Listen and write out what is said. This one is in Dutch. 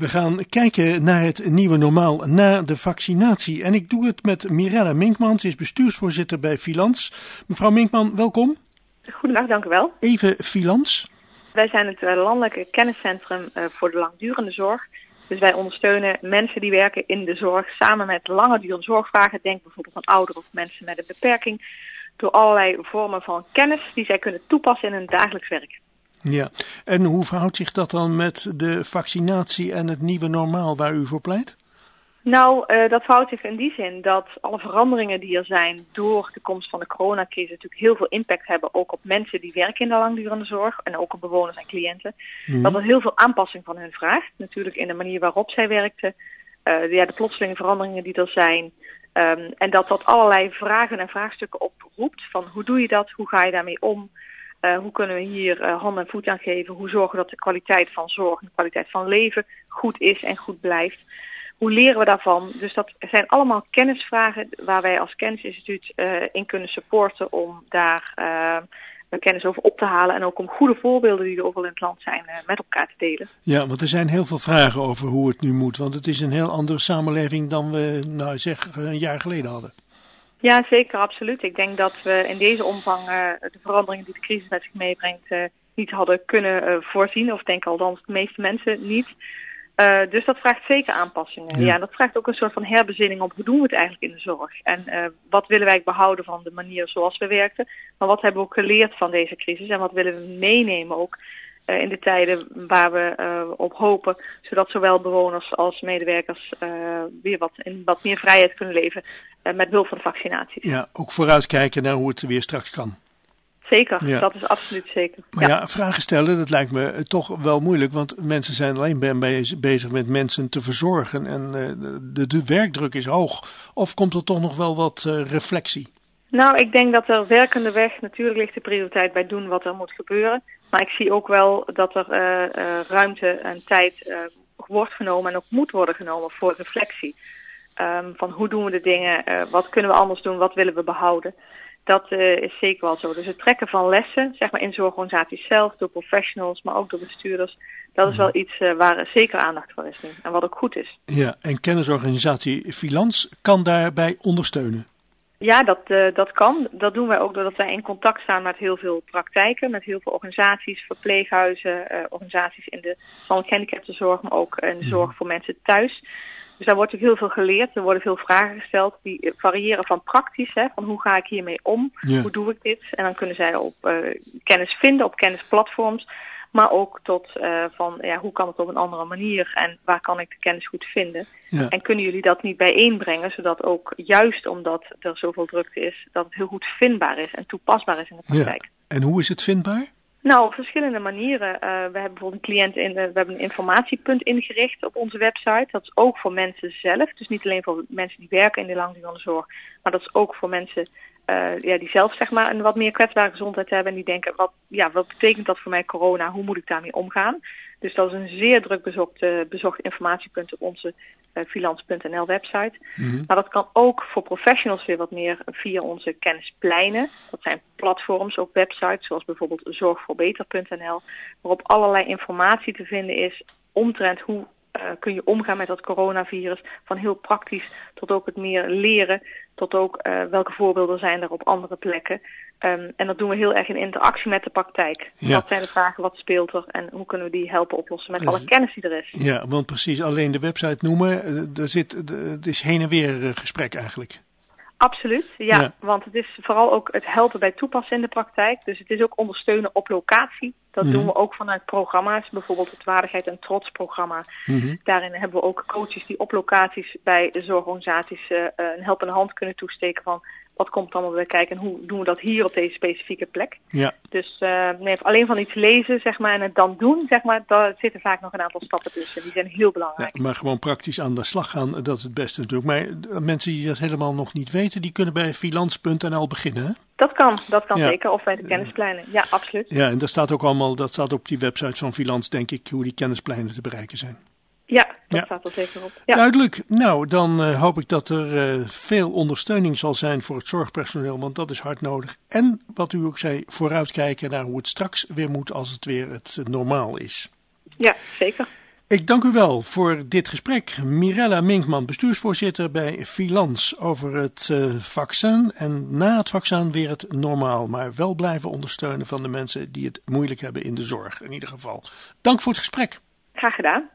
We gaan kijken naar het nieuwe normaal na de vaccinatie. En ik doe het met Mirella Minkman. Ze is bestuursvoorzitter bij Filans. Mevrouw Minkman, welkom. Goedendag, dank u wel. Even Filans. Wij zijn het eh, landelijke kenniscentrum eh, voor de langdurende zorg. Dus wij ondersteunen mensen die werken in de zorg samen met langdurende zorgvragen. Denk bijvoorbeeld aan ouderen of mensen met een beperking. Door allerlei vormen van kennis die zij kunnen toepassen in hun dagelijks werk. Ja, en hoe verhoudt zich dat dan met de vaccinatie en het nieuwe normaal waar u voor pleit? Nou, uh, dat verhoudt zich in die zin dat alle veranderingen die er zijn door de komst van de coronacrisis natuurlijk heel veel impact hebben, ook op mensen die werken in de langdurende zorg en ook op bewoners en cliënten. Mm. Dat er heel veel aanpassing van hun vraagt, natuurlijk in de manier waarop zij werkten, uh, ja, de plotselinge veranderingen die er zijn. Um, en dat dat allerlei vragen en vraagstukken oproept van hoe doe je dat, hoe ga je daarmee om, uh, hoe kunnen we hier uh, hand en voet aan geven, hoe zorgen we dat de kwaliteit van zorg en de kwaliteit van leven goed is en goed blijft hoe leren we daarvan? Dus dat zijn allemaal kennisvragen waar wij als kennisinstituut uh, in kunnen supporten om daar kennis over op te halen en ook om goede voorbeelden die er overal in het land zijn met elkaar te delen. Ja, want er zijn heel veel vragen over hoe het nu moet, want het is een heel andere samenleving dan we nou zeg een jaar geleden hadden. Ja, zeker, absoluut. Ik denk dat we in deze omvang de veranderingen die de crisis met zich meebrengt niet hadden kunnen voorzien, of denk althans de meeste mensen niet. Uh, dus dat vraagt zeker aanpassingen. Ja. ja. dat vraagt ook een soort van herbezinning op hoe doen we het eigenlijk in de zorg. En uh, wat willen wij behouden van de manier zoals we werkten. Maar wat hebben we ook geleerd van deze crisis en wat willen we meenemen ook in de tijden waar we op hopen. Zodat zowel bewoners als medewerkers weer wat, in wat meer vrijheid kunnen leven met behulp van de vaccinaties. Ja, ook vooruitkijken naar hoe het weer straks kan. Zeker, ja. dat is absoluut zeker. Maar ja. ja. vragen stellen, dat lijkt me toch wel moeilijk, want mensen zijn alleen bezig met mensen te verzorgen en de, de, werkdruk is hoog. Of komt er toch nog wel wat reflectie? Nou, ik denk dat er werkende weg natuurlijk ligt de prioriteit bij doen wat er moet gebeuren. Maar ik zie ook wel dat er uh, ruimte en tijd wordt genomen en ook moet worden genomen voor reflectie. Um, van hoe doen we de dingen, wat kunnen we anders doen, wat willen we behouden. Dat is zeker wel zo. Dus het trekken van lessen, zeg maar in zorgorganisaties zelf, door professionals, maar ook door bestuurders, dat is wel iets waar zeker aandacht voor is nu. En wat ook goed is. Ja, en kennisorganisatie Filans kan daarbij ondersteunen. Ja, dat, uh, dat kan. Dat doen wij ook doordat wij in contact staan met heel veel praktijken, met heel veel organisaties, verpleeghuizen, organisaties in de gehandicaptenzorg, maar ook in de zorg voor mensen thuis. Dus daar wordt ook heel veel geleerd. Er worden veel vragen gesteld die variëren van praktisch. Hè, van hoe ga ik hiermee om? Ja. Hoe doe ik dit? En dan kunnen zij op uh, kennis vinden, op kennisplatforms. Maar ook tot uh, van ja, hoe kan het op een andere manier en waar kan ik de kennis goed vinden? Ja. En kunnen jullie dat niet bijeenbrengen, zodat ook juist omdat er zoveel drukte is, dat het heel goed vindbaar is en toepasbaar is in de praktijk. Ja. En hoe is het vindbaar? Nou, op verschillende manieren. Uh, we hebben bijvoorbeeld een cliënt in de, we hebben een informatiepunt ingericht op onze website. Dat is ook voor mensen zelf. Dus niet alleen voor mensen die werken in de langdurende zorg, maar dat is ook voor mensen uh, ja, die zelf zeg maar een wat meer kwetsbare gezondheid hebben en die denken, wat, ja, wat betekent dat voor mij corona? Hoe moet ik daarmee omgaan? Dus dat is een zeer druk bezocht, uh, bezocht informatiepunt op onze uh, filans.nl website. Mm -hmm. Maar dat kan ook voor professionals weer wat meer via onze kennispleinen. Dat zijn platforms, ook websites, zoals bijvoorbeeld zorgvoorbeter.nl, waarop allerlei informatie te vinden is omtrent hoe uh, kun je omgaan met dat coronavirus. Van heel praktisch tot ook het meer leren. Tot ook uh, welke voorbeelden zijn er op andere plekken. Um, en dat doen we heel erg in interactie met de praktijk. Ja. Wat zijn de vragen, wat speelt er en hoe kunnen we die helpen oplossen met alle kennis die er is. Ja, want precies alleen de website noemen, er zit, het is heen en weer gesprek eigenlijk. Absoluut, ja, ja, want het is vooral ook het helpen bij toepassen in de praktijk. Dus het is ook ondersteunen op locatie. Dat mm -hmm. doen we ook vanuit programma's, bijvoorbeeld het Waardigheid en Trots programma. Mm -hmm. Daarin hebben we ook coaches die op locaties bij zorgorganisaties uh, een helpende hand kunnen toesteken van wat komt allemaal bij kijken en hoe doen we dat hier op deze specifieke plek. Ja. Dus uh, nee, alleen van iets lezen zeg maar, en het dan doen, zeg maar, daar zitten vaak nog een aantal stappen tussen. Die zijn heel belangrijk. Ja, maar gewoon praktisch aan de slag gaan, dat is het beste natuurlijk. Maar mensen die dat helemaal nog niet weten, die kunnen bij filans.nl beginnen, hè? Dat kan, dat kan ja. zeker. Of bij de kennispleinen. Ja, absoluut. Ja, en daar staat ook allemaal, dat staat op die website van Filans, denk ik, hoe die kennispleinen te bereiken zijn. Ja, dat staat er zeker op. Ja. Duidelijk. Nou, dan eh, hoop ik dat er eh, veel ondersteuning zal zijn voor het zorgpersoneel, want dat is hard nodig. En wat u ook zei, vooruitkijken naar hoe het straks weer moet als het weer het eh, normaal is. Ja, zeker. Ik dank u wel voor dit gesprek. Mirella Minkman, bestuursvoorzitter bij Filans, over het vaccin. En na het vaccin weer het normaal, maar wel blijven ondersteunen van de mensen die het moeilijk hebben in de zorg, in ieder geval. Dank voor het gesprek. Graag gedaan.